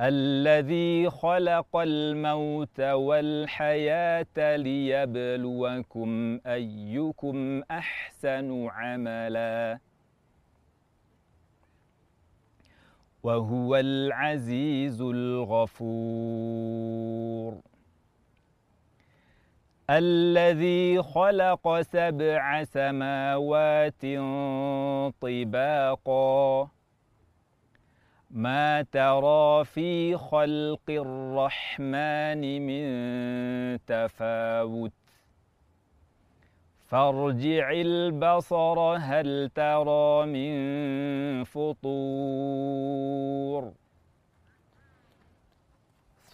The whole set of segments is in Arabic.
الذي خلق الموت والحياة ليبلوكم أيكم أحسن عملا. وهو العزيز الغفور. الذي خلق سبع سماوات طباقا. ما ترى في خلق الرحمن من تفاوت؟ فارجع البصر هل ترى من فطور؟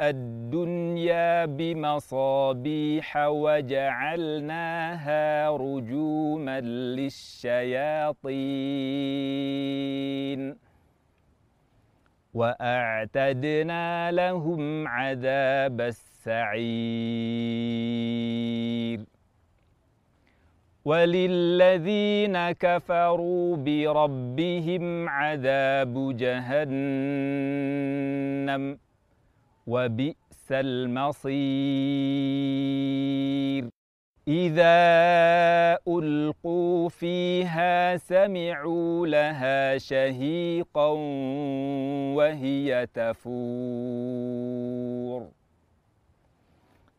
الدنيا بمصابيح وجعلناها رجوما للشياطين. وأعتدنا لهم عذاب السعير. وللذين كفروا بربهم عذاب جهنم وبئس المصير. إذا ألقوا فيها سمعوا لها شهيقا وهي تفور.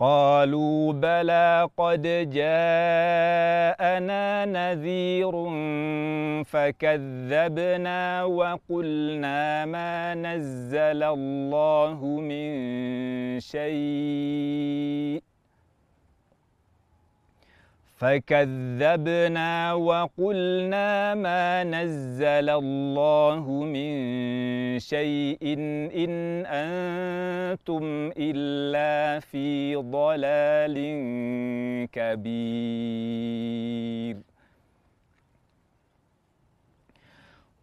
قالوا بلى قد جاءنا نذير فكذبنا وقلنا ما نزل الله من شيء. فكذبنا وقلنا ما نزل الله من شيء ان أنتم الا في ضلال كبير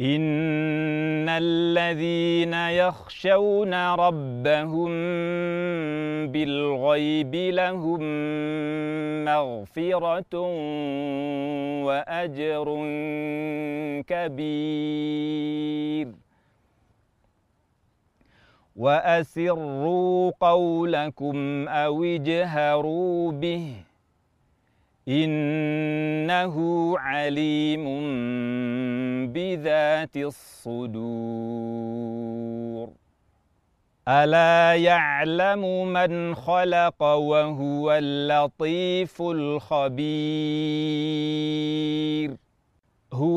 ان الذين يخشون ربهم بالغيب لهم مغفره واجر كبير واسروا قولكم أو اجهروا به إنه عليم بذات الصدور. ألا يعلم من خلق وهو اللطيف الخبير.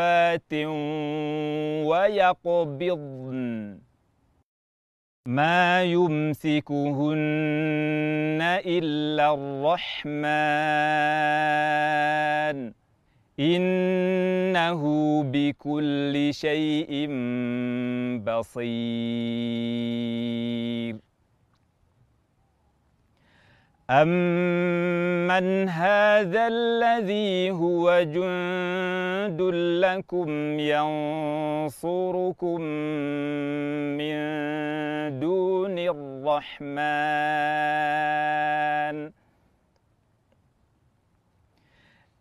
صافات ويقبضن. ما يمسكهن إلا الرحمن. إنه بكل شيء بصير. أمن هذا الذي هو جند لكم ينصركم من دون الرحمن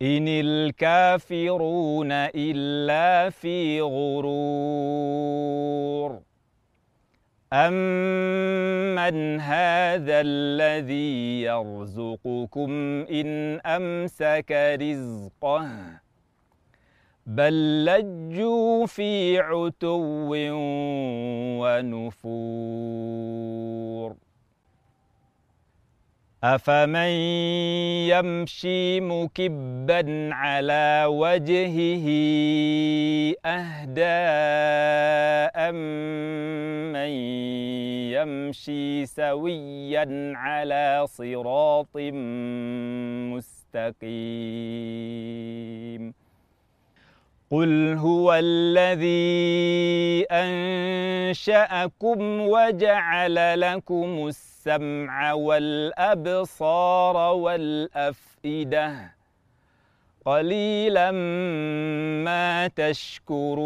إن الكافرون إلا في غرور أمن هذا الذي يرزقكم إن أمسك رزقه بل لجوا في عتو ونفور أفمن يمشي مكبا على وجهه أهدى أمن يمشي سويا على صراط مستقيم. قل هو الذي أنشأكم وجعل لكم السمع والأبصار والأفئدة. قليلا ما تشكرون.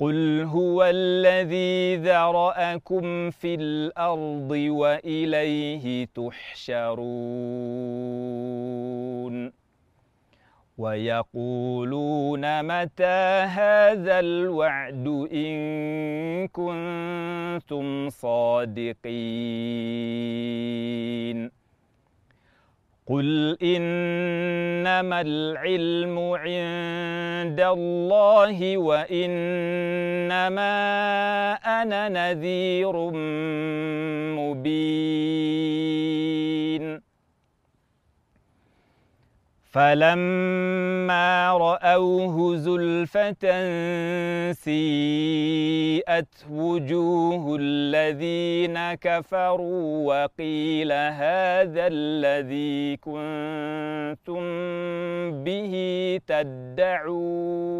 قل هو الذي ذرأكم في الأرض وإليه تحشرون. ويقولون متى هذا الوعد إن كنتم صادقين؟ قل إنما العلم عند الله وإنما أنا نذير مبين. فلما رأوه زلفة سيئت وجوه الذين كفروا وقيل هذا الذي كنتم به تدعون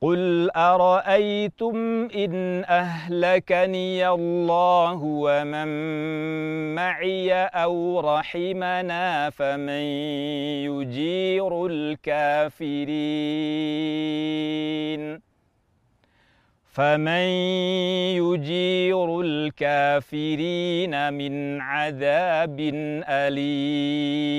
قل أرأيتم إن أهلكني الله ومن معي أو رحمنا فمن يجير الكافرين؟ فمن يجير الكافرين من عذاب أليم؟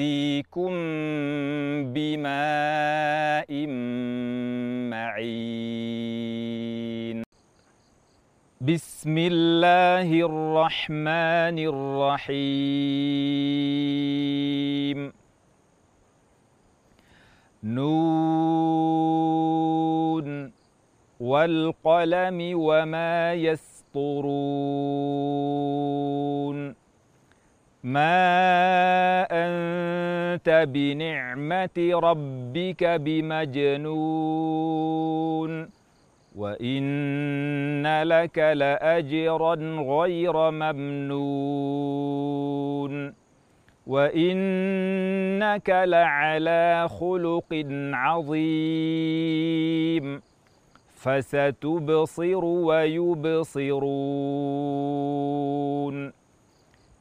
يأتيكم بماء معين. بسم الله الرحمن الرحيم. نون والقلم وما يسطرون. ما انت بنعمه ربك بمجنون وان لك لاجرا غير ممنون وانك لعلى خلق عظيم فستبصر ويبصرون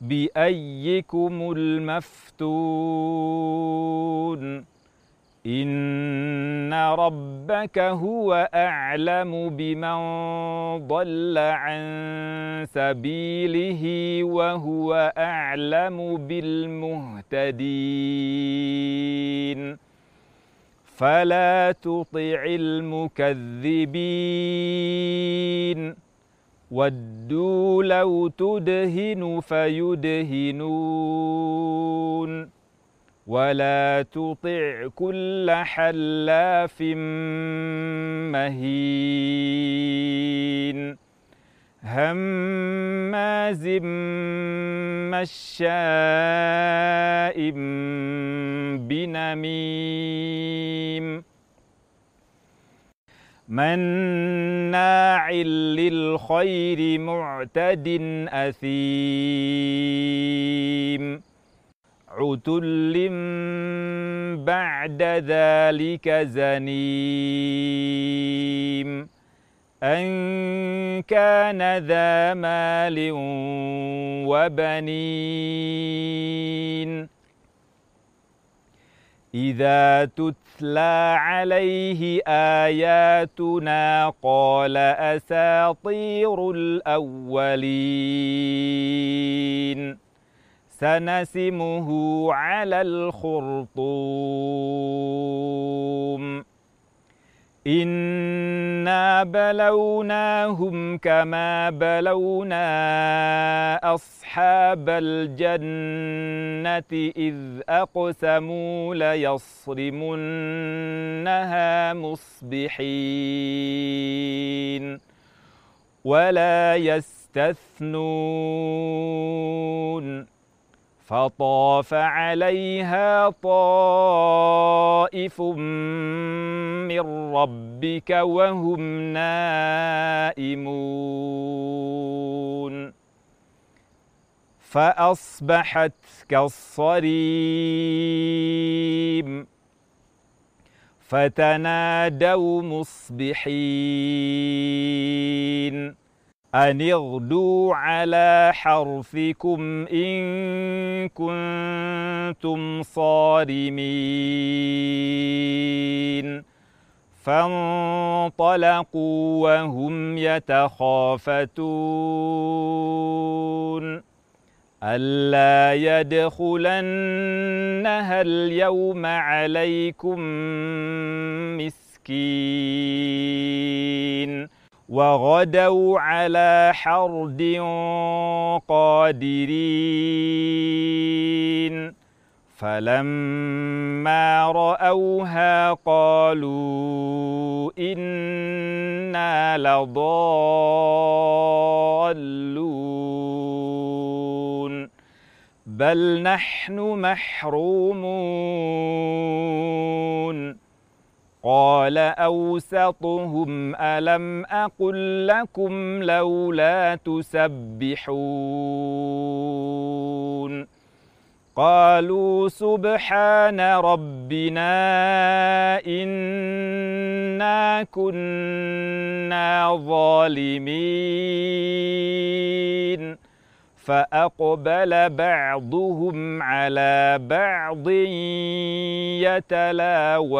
بأيكم المفتون. إن ربك هو أعلم بمن ضل عن سبيله وهو أعلم بالمهتدين. فلا تطع المكذبين. ودوا لو تدهن فيدهنون ولا تطع كل حلاف مهين هماز مشاء بنميم مناع للخير معتد أثيم. عتل بعد ذلك زنيم. أن كان ذا مال وبنين. إذا تتلى عليه آياتنا قال أساطير الأولين. سنسمه على الخرطوم. انا بلوناهم كما بلونا اصحاب الجنه اذ اقسموا ليصرمنها مصبحين ولا يستثنون فطاف عليها طائف من ربك وهم نائمون. فأصبحت كالصريم. فتنادوا مصبحين. أن اغدوا على حرثكم إن كنتم صارمين فانطلقوا وهم يتخافتون ألا يدخلنها اليوم عليكم مسكين وغدوا على حرد قادرين. فلما رأوها قالوا إنا لضالون. بل نحن محرومون. قال أوسطهم ألم أقل لكم لولا تسبحون؟ قالوا سبحان ربنا إنا كنا ظالمين. فأقبل بعضهم على بعض يتلاومون.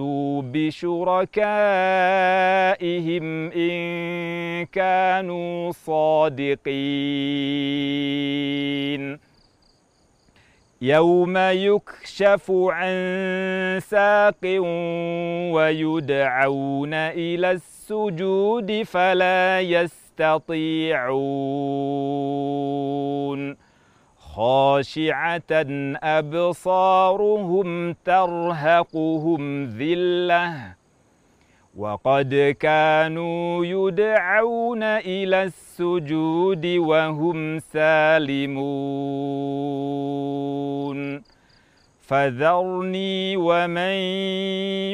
فأتوا بشركائهم إن كانوا صادقين. يوم يكشف عن ساق ويدعون إلى السجود فلا يستطيعون. خاشعة أبصارهم ترهقهم ذلة. وقد كانوا يدعون إلى السجود وهم سالمون. فذرني ومن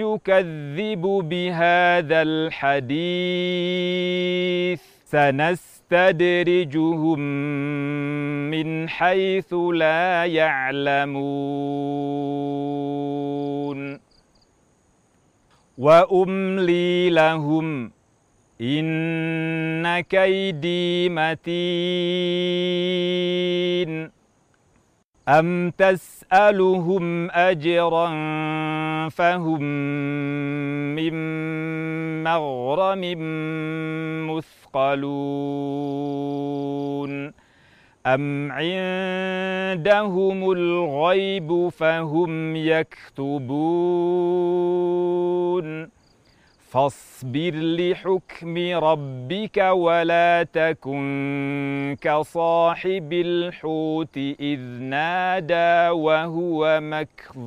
يكذب بهذا الحديث. سنس نستدرجهم من حيث لا يعلمون. وأملي لهم إن كيدي متين. أم تسألهم أجرا فهم من مغرم مثقلون يثقلون أم عندهم الغيب فهم يكتبون فاصبر لحكم ربك ولا تكن كصاحب الحوت إذ نادى وهو مكذوم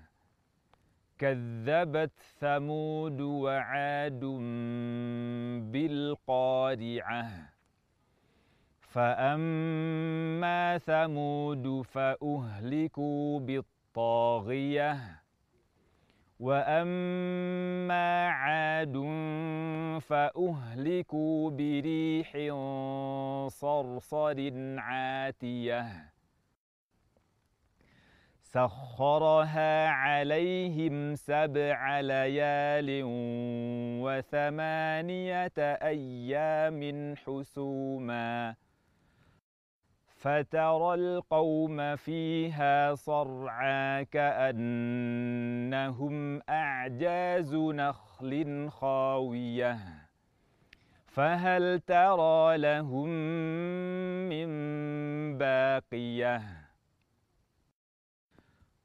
كذبت ثمود وعاد بالقارعة. فأما ثمود فأهلكوا بالطاغية. وأما عاد فأهلكوا بريح صرصر عاتية. سخرها عليهم سبع ليال وثمانية أيام حسوما. فترى القوم فيها صرعا كأنهم أعجاز نخل خاوية. فهل ترى لهم من باقية؟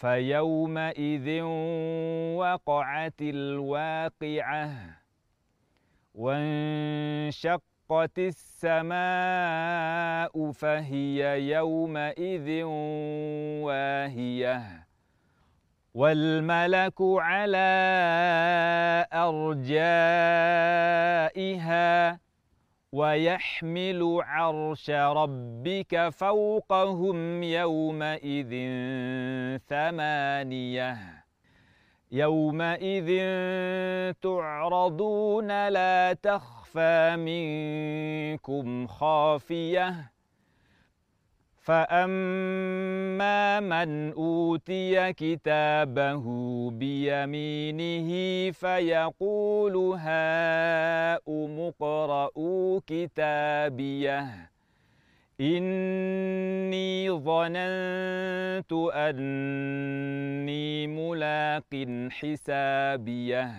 فيومئذ وقعت الواقعة وانشقت السماء فهي يومئذ واهية والملك على أرجائها ويحمل عرش ربك فوقهم يومئذ ثمانية. يومئذ تعرضون لا تخفى منكم خافية. فأما من أوتي كتابه بيمينه فيقول هاؤم اقرءوا كتابيه إني ظننت أني ملاق حسابيه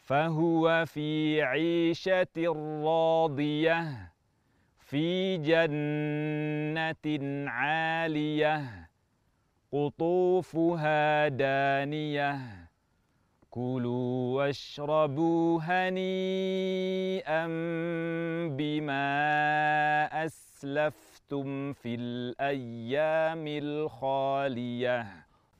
فهو في عيشة راضيه في جنة عالية قطوفها دانية. كلوا واشربوا هنيئا بما أسلفتم في الأيام الخالية.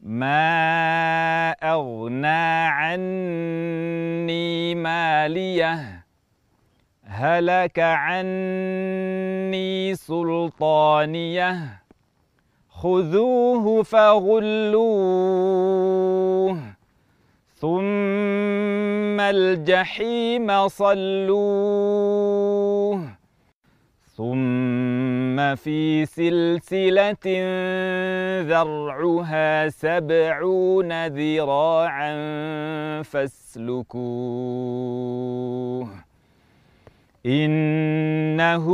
ما أغنى عني ماليه هلك عني سلطانيه خذوه فغلوه ثم الجحيم صلوه ثم في سلسلة ذرعها سبعون ذراعا فاسلكوه إنه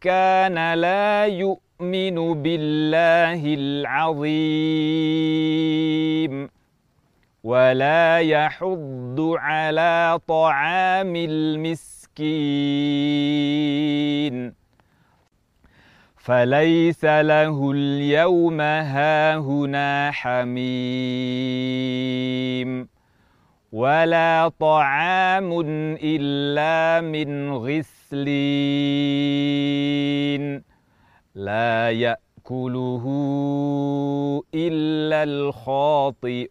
كان لا يؤمن بالله العظيم ولا يحض على طعام المسكين فليس له اليوم هاهنا حميم ولا طعام إلا من غسلين لا يأكله إلا الخاطئون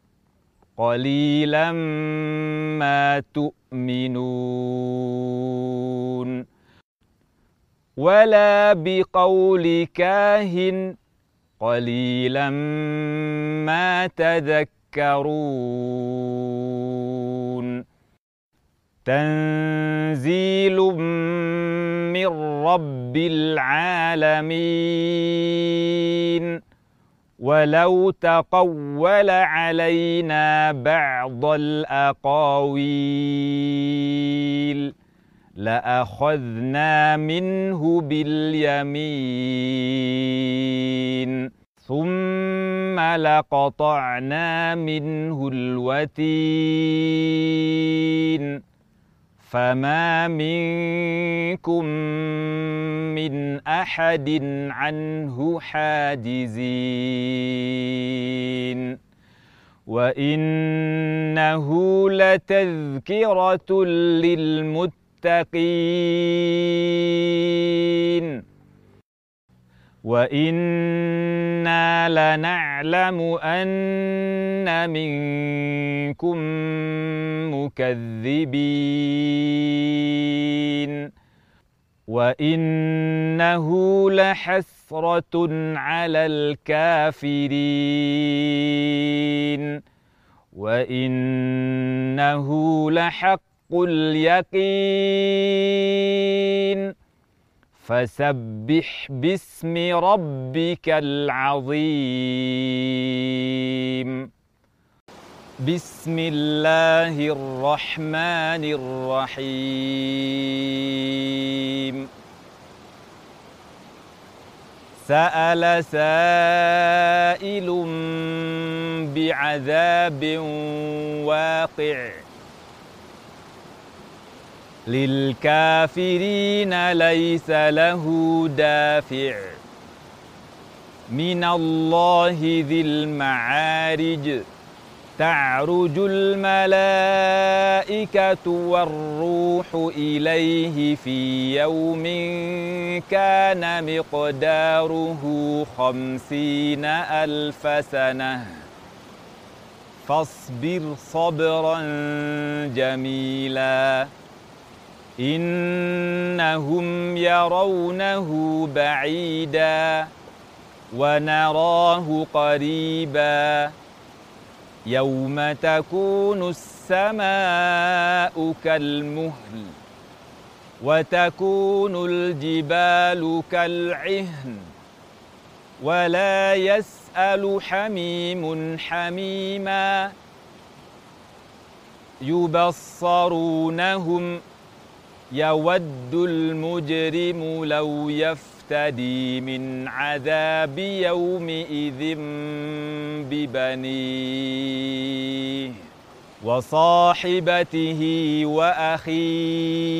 قليلا ما تؤمنون. ولا بقول كاهن قليلا ما تذكرون. تنزيل من رب العالمين. ولو تقول علينا بعض الأقاويل لأخذنا منه باليمين ثم لقطعنا منه الوتين فما منكم من احد عنه حاجزين وانه لتذكره للمتقين وأنا لنعلم ان منكم مكذبين وانه لحسره على الكافرين وانه لحق اليقين فسبح باسم ربك العظيم. بسم الله الرحمن الرحيم. سأل سائل بعذاب واقع. للكافرين ليس له دافع. من الله ذي المعارج. تعرج الملائكة والروح إليه في يوم كان مقداره خمسين ألف سنة. فاصبر صبرا جميلا. إنهم يرونه بعيدا ونراه قريبا يوم تكون السماء كالمهل وتكون الجبال كالعهن ولا يسأل حميم حميما يبصرونهم يود المجرم لو يفتدي من عذاب يومئذ ببنيه وصاحبته وأخيه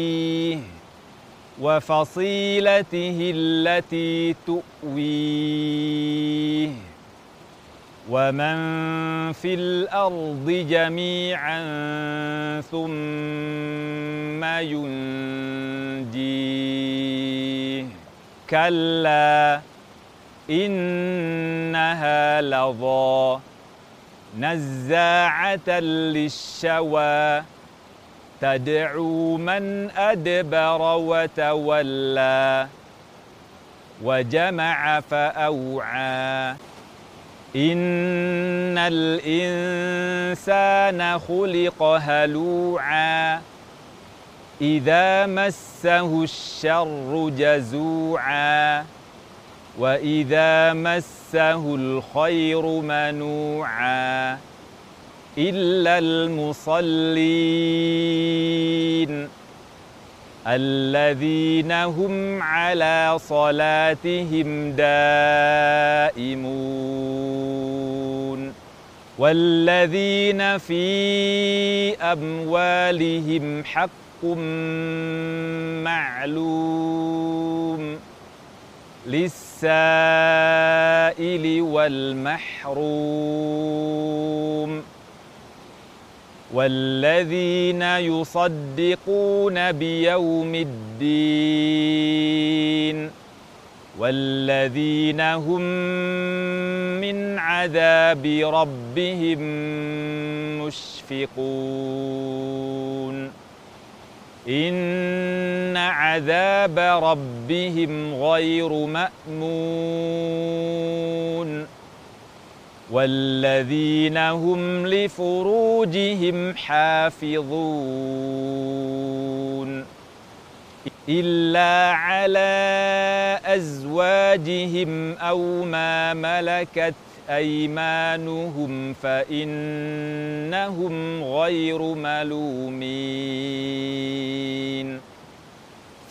وفصيلته التي تؤويه. ومن في الأرض جميعا ثم ينجيه كلا انها لظى نزاعه للشوى تدعو من ادبر وتولى وجمع فاوعى ان الانسان خلق هلوعا اذا مسه الشر جزوعا واذا مسه الخير منوعا إلا المصلين الذين هم على صلاتهم دائمون والذين في أموالهم حق معلوم للسائل والمحروم والذين يصدقون بيوم الدين والذين هم من عذاب ربهم مشفقون. إن عذاب ربهم غير مأمون. والذين هم لفروجهم حافظون إلا على أزواجهم أو ما ملكت أيمانهم فإنهم غير ملومين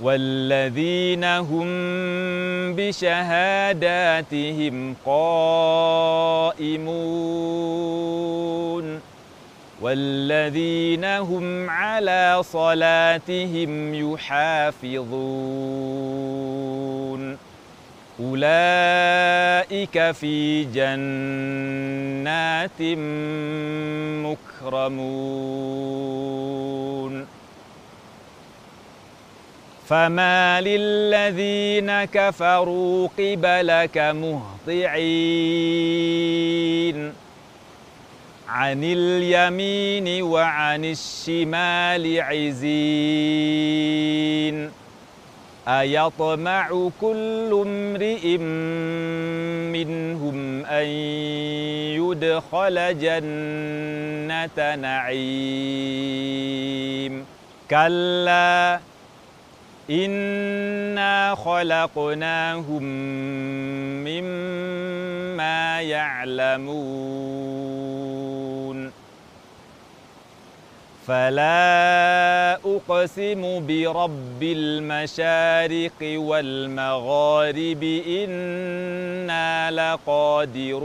والذين هم بشهاداتهم قائمون والذين هم على صلاتهم يحافظون أولئك في جنات مكرمون فما للذين كفروا قبلك مهطعين. عن اليمين وعن الشمال عزين. أيطمع كل امرئ منهم أن يدخل جنة نعيم. كلا إنا خلقناهم مما يعلمون فلا أقسم برب المشارق والمغارب إنا لقادرون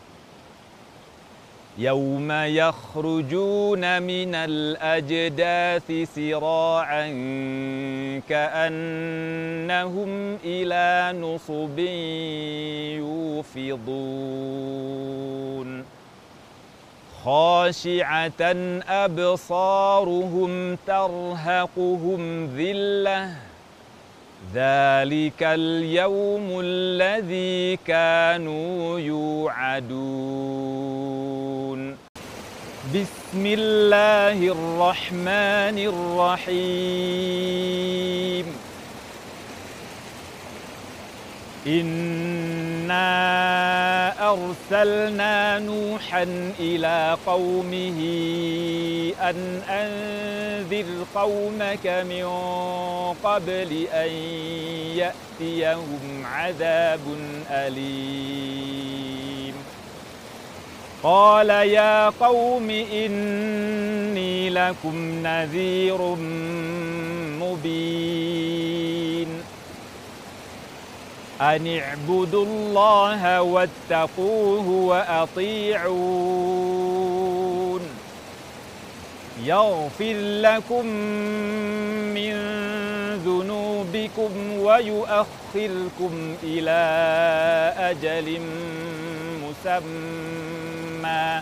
يوم يخرجون من الأجداث سراعا كأنهم إلى نصب يوفضون. خاشعة أبصارهم ترهقهم ذلة ذلك اليوم الذي كانوا يوعدون. بسم الله الرحمن الرحيم. إنا أرسلنا نوحا إلى قومه أن أنذر قومك من قبل أن يأتيهم عذاب أليم قال يا قوم إني لكم نذير مبين أن اعبدوا الله واتقوه وأطيعون يغفر لكم من ذنوبكم ويؤخركم إلى أجل مسمى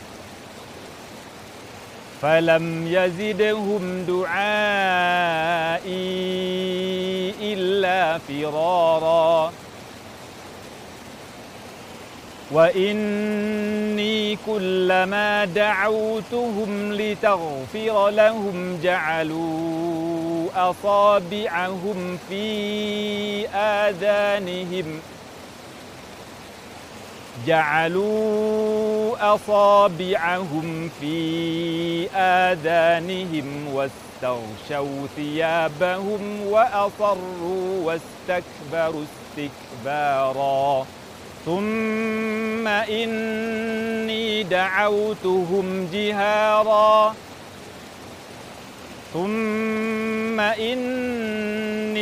فلم يزدهم دعائي إلا فرارا. وإني كلما دعوتهم لتغفر لهم جعلوا أصابعهم في آذانهم جعلوا أصابعهم في آذانهم واستغشوا ثيابهم وأصروا واستكبروا استكبارا. ثم إني دعوتهم جهارا. ثم إني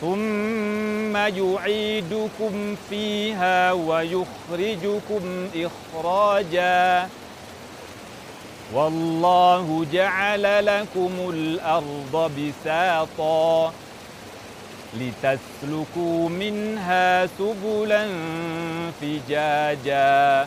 ثم يعيدكم فيها ويخرجكم إخراجا. والله جعل لكم الأرض بساطا لتسلكوا منها سبلا فجاجا.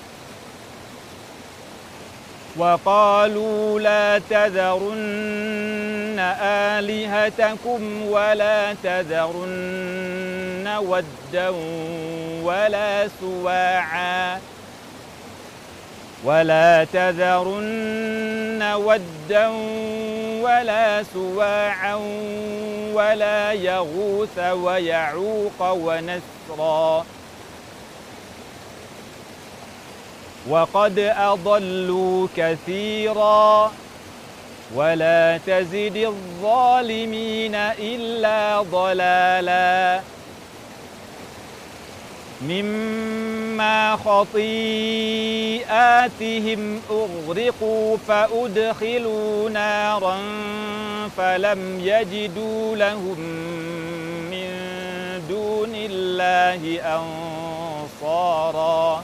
وقالوا لا تذرن آلهتكم ولا تذرن ودا ولا سواعا. ولا تذرن ودا ولا سواعا ولا يغوث ويعوق ونسرا. وقد أضلوا كثيرا ولا تزد الظالمين إلا ضلالا مما خطيئاتهم أغرقوا فأدخلوا نارا فلم يجدوا لهم من دون الله أنصاراً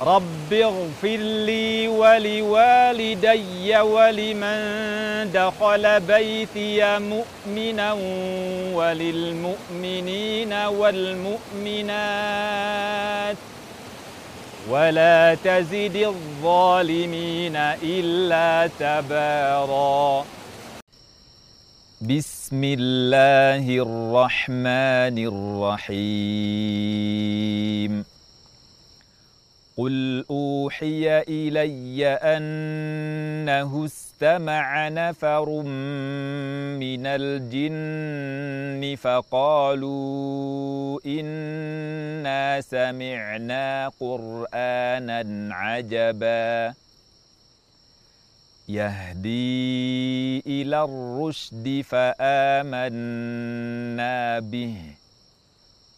رب اغفر لي ولوالدي ولمن دخل بيتي مؤمنا وللمؤمنين والمؤمنات. ولا تزد الظالمين إلا تبارا. بسم الله الرحمن الرحيم. قل أوحي إلي أنه استمع نفر من الجن فقالوا إنا سمعنا قرآنا عجبا يهدي إلى الرشد فآمنا به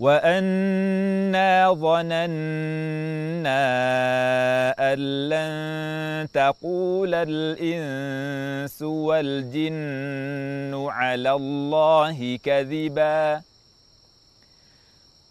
وأنا ظننا أن لن تقول الإنس والجن على الله كذبا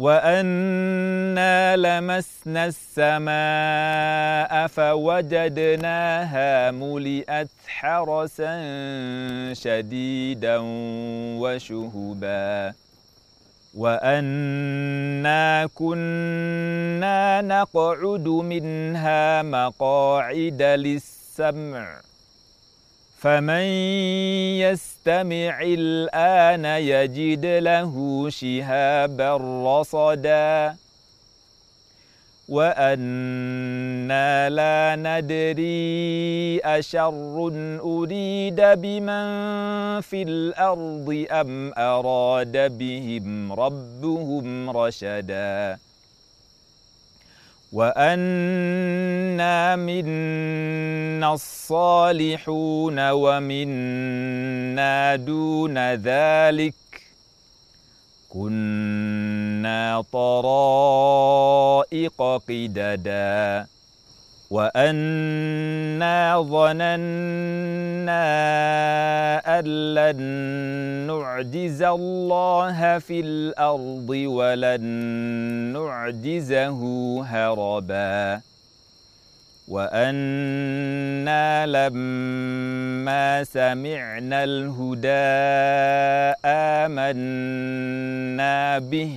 وأنا لمسنا السماء فوجدناها ملئت حرسا شديدا وشهبا وأنا كنا نقعد منها مقاعد للسمع فمن يستمع الآن يجد له شهابا رصدا وأنا لا ندري أشر أريد بمن في الأرض أم أراد بهم ربهم رشداً وأنا منا الصالحون ومنا دون ذلك كنا طرائق قددا وأنا ظننا أن لن نعجز الله في الأرض ولن نعجزه هربا وأنا لما سمعنا الهدى آمنا به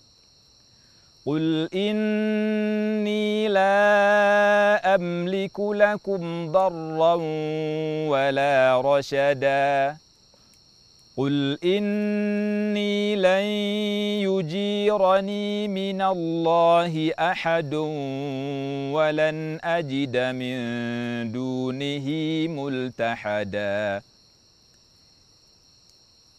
قل إني لا أملك لكم ضرا ولا رشدا. قل إني لن يجيرني من الله أحد ولن أجد من دونه ملتحدا.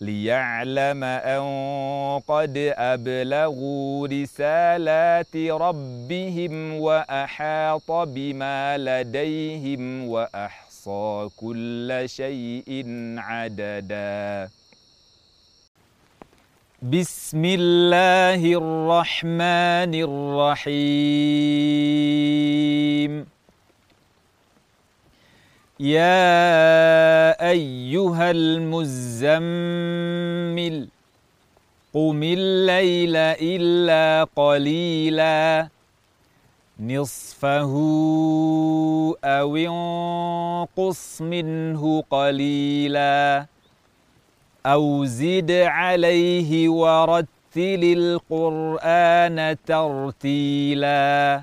ليعلم أن قد أبلغوا رسالات ربهم وأحاط بما لديهم وأحصى كل شيء عددا. بسم الله الرحمن الرحيم. يا أيها المزمل قم الليل إلا قليلا. نصفه أو انقص منه قليلا. أو زد عليه ورتل القرآن ترتيلا.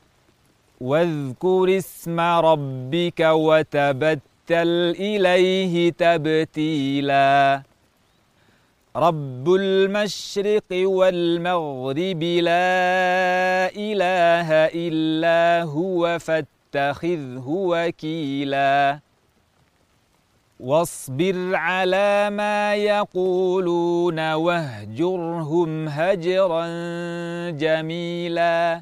واذكر اسم ربك وتبتل إليه تبتيلا. رب المشرق والمغرب لا إله إلا هو فاتخذه وكيلا. واصبر على ما يقولون واهجرهم هجرا جميلا.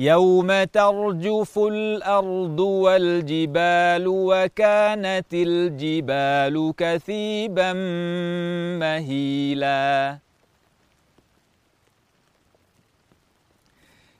يوم ترجف الأرض والجبال وكانت الجبال كثيبا مهيلا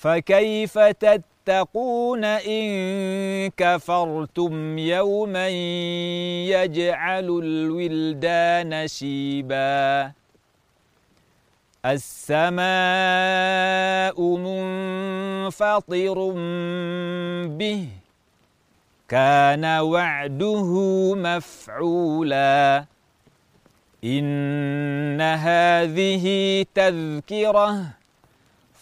فكيف تتقون إن كفرتم يوما يجعل الولدان شيبا؟ السماء منفطر به كان وعده مفعولا. إن هذه تذكرة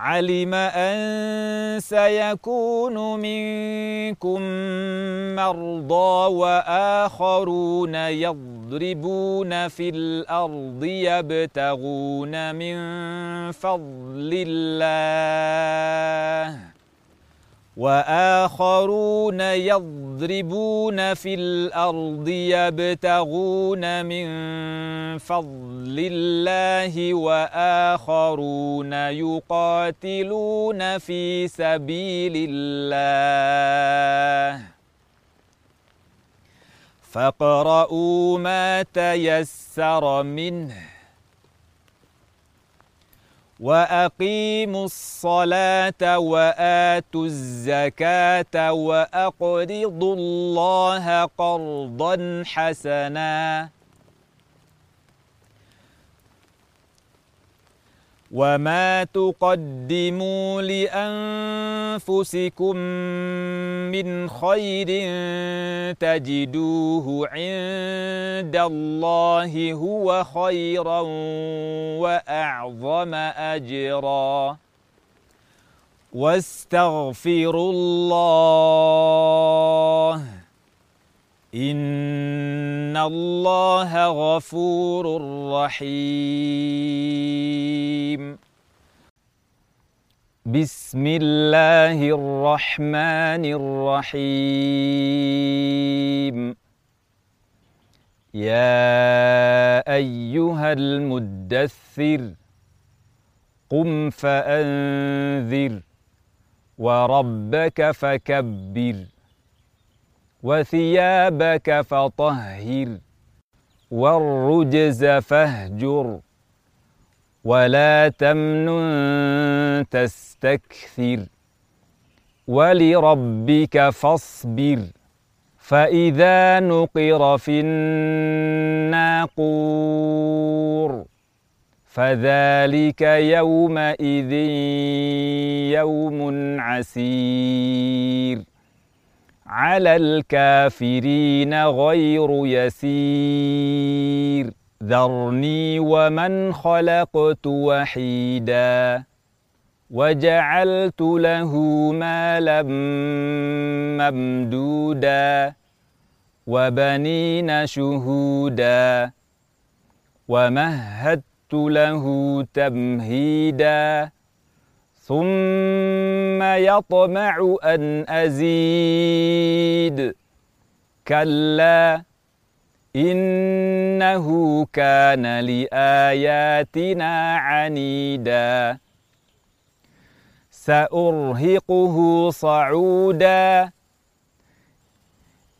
علم أن سيكون منكم مرضى وآخرون يضربون في الأرض يبتغون من فضل الله. وآخرون يضربون في الأرض يبتغون من فضل الله وآخرون يقاتلون في سبيل الله. فاقرؤوا ما تيسر منه. وأقيموا الصلاة وآتوا الزكاة وأقرضوا الله قرضا حسنا. وما تقدموا لانفسكم من خير تجدوه عند الله هو خيرا واعظم اجرا واستغفروا الله ان الله غفور رحيم. بسم الله الرحمن الرحيم. يا ايها المدثر قم فانذر وربك فكبر. وثيابك فطهر والرجز فاهجر ولا تمنن تستكثر ولربك فاصبر فإذا نقر في الناقور فذلك يومئذ يوم عسير. على الكافرين غير يسير. ذرني ومن خلقت وحيدا وجعلت له مالا ممدودا وبنين شهودا ومهدت له تمهيدا ثم يطمع أن أزيد. كلا إنه كان لآياتنا عنيدا. سأرهقه صعودا.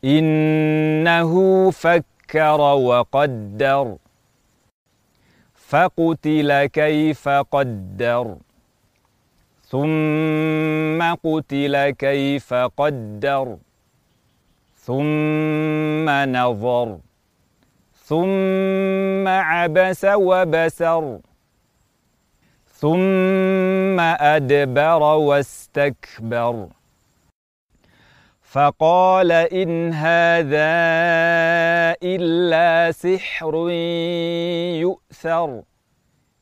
فكر فكر وقدر. فقتل كيف قدر. ثم قتل كيف قدر ثم نظر ثم عبس وبسر ثم أدبر واستكبر. فقال إن هذا إلا سحر يؤثر.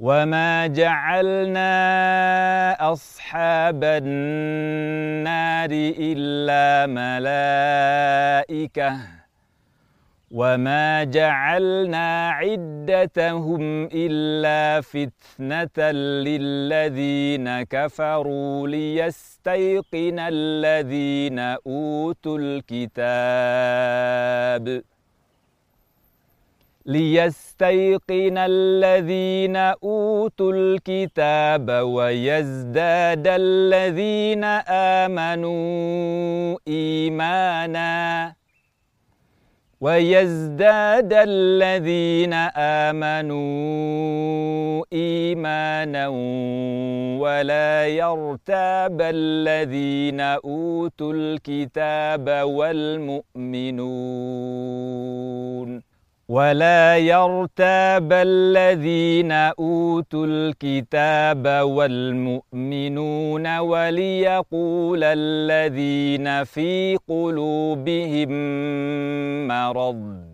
وما جعلنا أصحاب النار إلا ملائكة وما جعلنا عدتهم إلا فتنة للذين كفروا ليستيقن الذين أوتوا الكتاب ليستيقن الذين أوتوا الكتاب ويزداد الذين آمنوا إيمانا. ويزداد الذين آمنوا إيمانا ولا يرتاب الذين أوتوا الكتاب والمؤمنون. ولا يرتاب الذين اوتوا الكتاب والمؤمنون وليقول الذين في قلوبهم مرض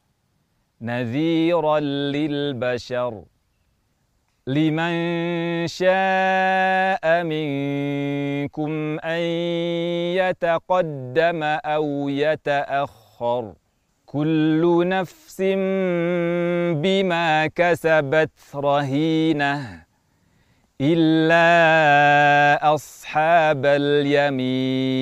نذيرا للبشر لمن شاء منكم أن يتقدم أو يتأخر كل نفس بما كسبت رهينة إلا أصحاب اليمين.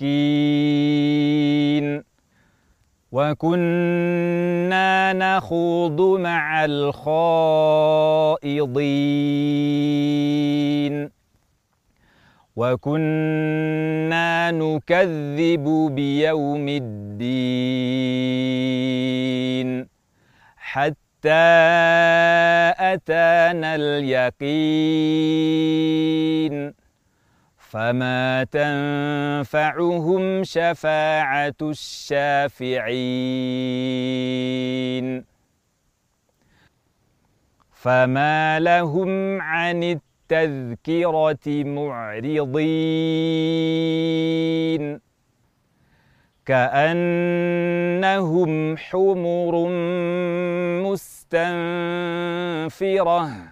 مسكين وكنا نخوض مع الخائضين. وكنا نكذب بيوم الدين. حتى أتانا اليقين. فما تنفعهم شفاعة الشافعين فما لهم عن التذكرة معرضين كأنهم حمر مستنفره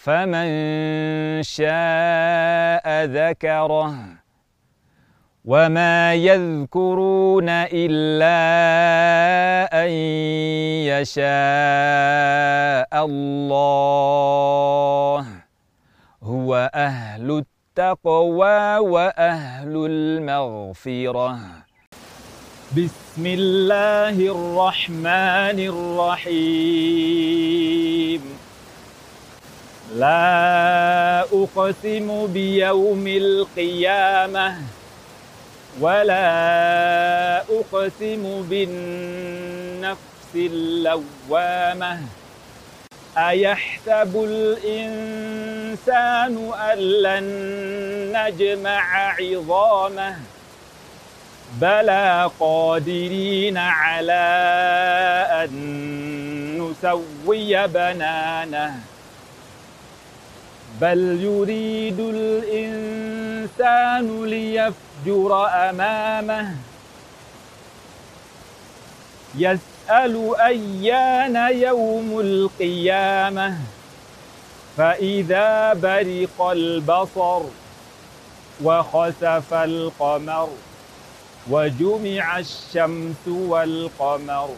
فمن شاء ذكره وما يذكرون إلا أن يشاء الله. هو أهل التقوى وأهل المغفرة. بسم الله الرحمن الرحيم. لا أقسم بيوم القيامة ولا أقسم بالنفس اللوامة. أيحسب الإنسان أن لن نجمع عظامه؟ بلى قادرين على أن نسوي بنانه. بل يريد الإنسان ليفجر أمامه. يسأل أيان يوم القيامة؟ فإذا برق البصر وخسف القمر وجمع الشمس والقمر.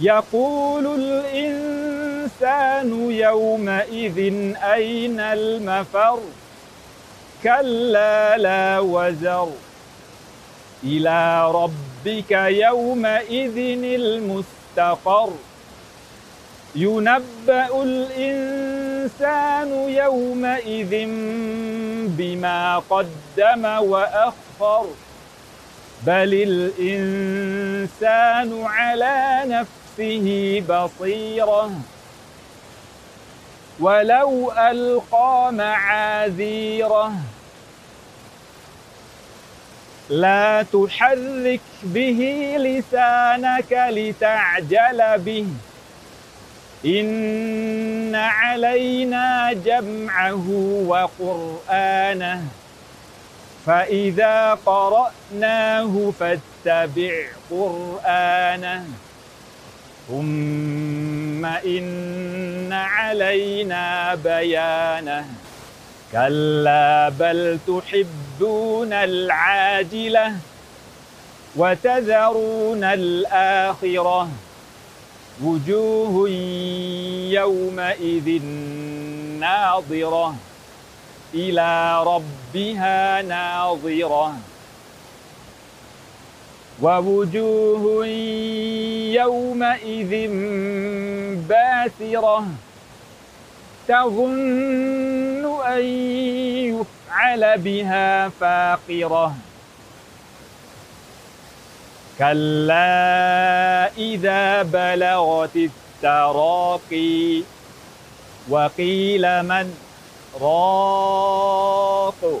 يقول الإنسان يومئذ أين المفر؟ كلا لا وزر. إلى ربك يومئذ المستقر. ينبأ الإنسان يومئذ بما قدم وأخر. بل الإنسان على نفسه بصيرة. ولو ألقى معاذيره. لا تحرك به لسانك لتعجل به. إن علينا جمعه وقرآنه. فإذا قرأناه فاتبع قرآنه. ثم إن علينا بيانه كلا بل تحبون العاجلة وتذرون الآخرة وجوه يومئذ ناظرة إلى ربها ناظرة ووجوه يومئذ باسرة تظن أن يفعل بها فاقرة. كلا إذا بلغت التراقي وقيل من راق.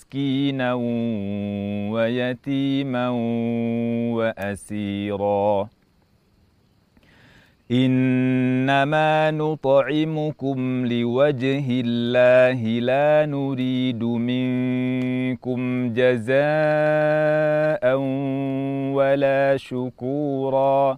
ويتيما وأسيرا. إنما نطعمكم لوجه الله لا نريد منكم جزاء ولا شكورا.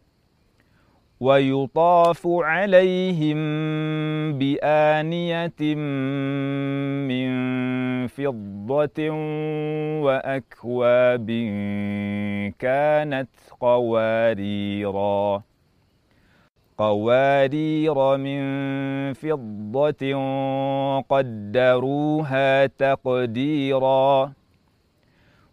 ويطاف عليهم بآنية من فضة وأكواب كانت قواريرا. قوارير من فضة قدروها تقديرا.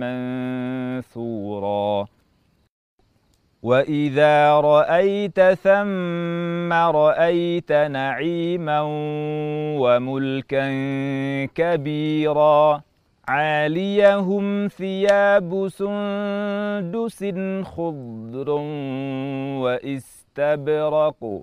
منثورا واذا رايت ثم رايت نعيما وملكا كبيرا عاليهم ثياب سندس خضر واستبرق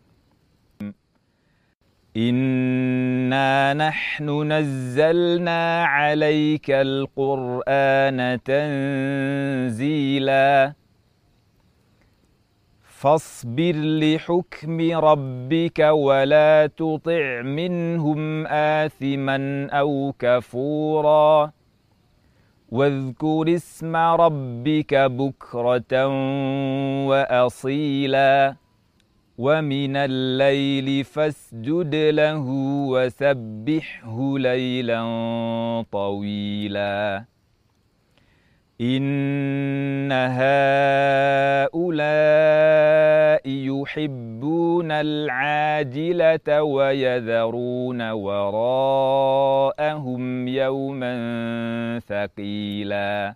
إنا نحن نزلنا عليك القرآن تنزيلاً فاصبر لحكم ربك ولا تطع منهم آثما أو كفورا واذكر اسم ربك بكرة وأصيلا ومن الليل فاسجد له وسبحه ليلا طويلا. إن هؤلاء يحبون العاجلة ويذرون وراءهم يوما ثقيلا.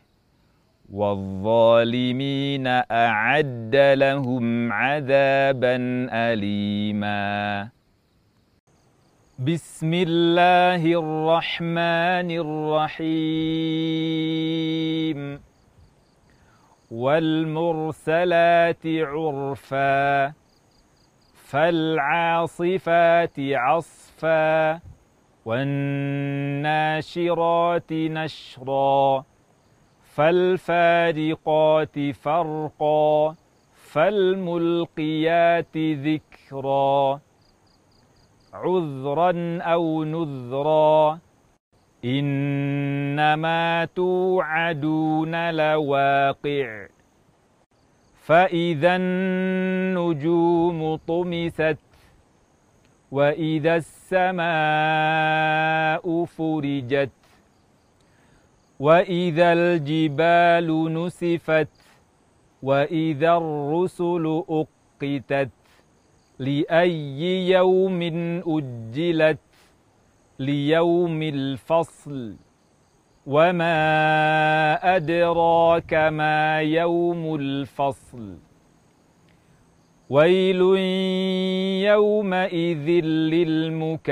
والظالمين أعد لهم عذابا أليما. بسم الله الرحمن الرحيم. والمرسلات عرفا فالعاصفات عصفا والناشرات نشرا. فالفارقات فرقا فالملقيات ذكرا. عذرا أو نذرا إنما توعدون لواقع. فإذا النجوم طمست وإذا السماء فرجت واذا الجبال نسفت واذا الرسل اقتت لاي يوم اجلت ليوم الفصل وما ادراك ما يوم الفصل ويل يومئذ للمكذبين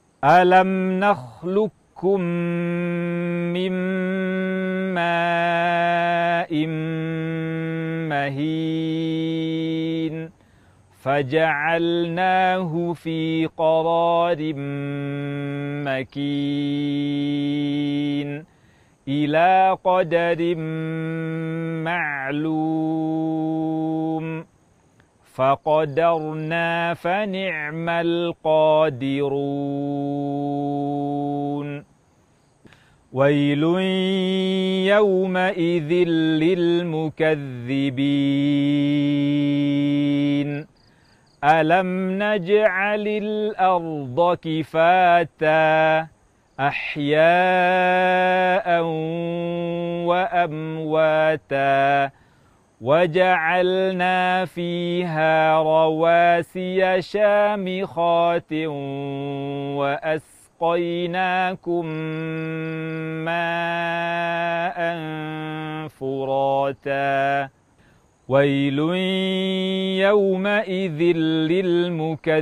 ألم نخلقكم من ماء مهين فجعلناه في قرار مكين إلى قدر معلوم فقدرنا فنعم القادرون. ويل يومئذ للمكذبين. ألم نجعل الأرض كفاتا؟ أحياء وأمواتا. وجعلنا فيها رواسي شامخات وأسقيناكم ماء فراتا. ويل يومئذ للمكذبين.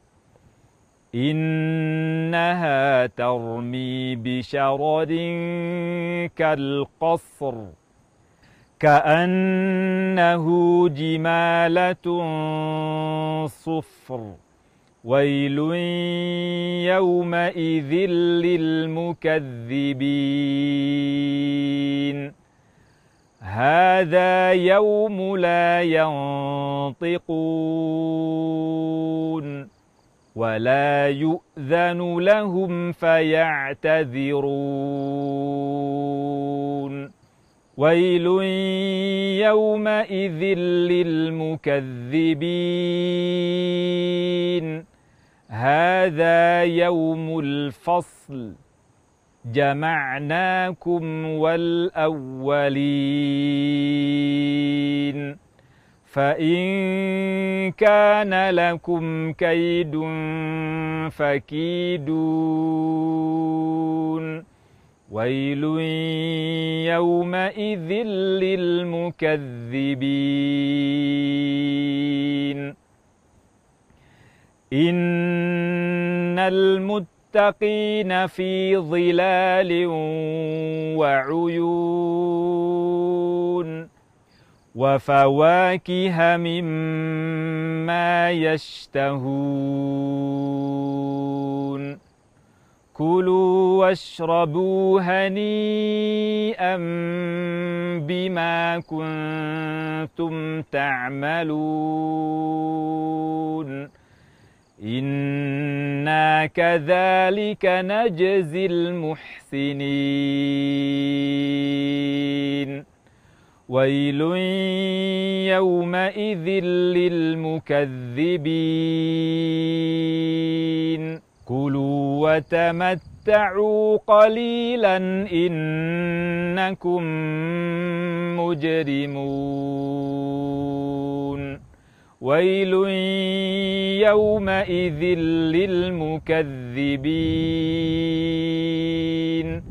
إنها ترمي بشرد كالقصر كأنه جمالة صفر. ويل يومئذ للمكذبين. هذا يوم لا ينطقون. ولا يؤذن لهم فيعتذرون. ويل يومئذ للمكذبين. هذا يوم الفصل. جمعناكم والأولين. فإن كان لكم كيد فكيدون. ويل يومئذ للمكذبين. إن المتقين في ظلال وعيون. وفواكه مما يشتهون. كلوا واشربوا هنيئا بما كنتم تعملون. أنا كذلك نجزي المحسنين. ويل يومئذ للمكذبين. كلوا وتمتعوا قليلا إنكم مجرمون. ويل يومئذ للمكذبين.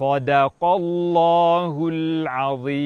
صدق الله العظيم.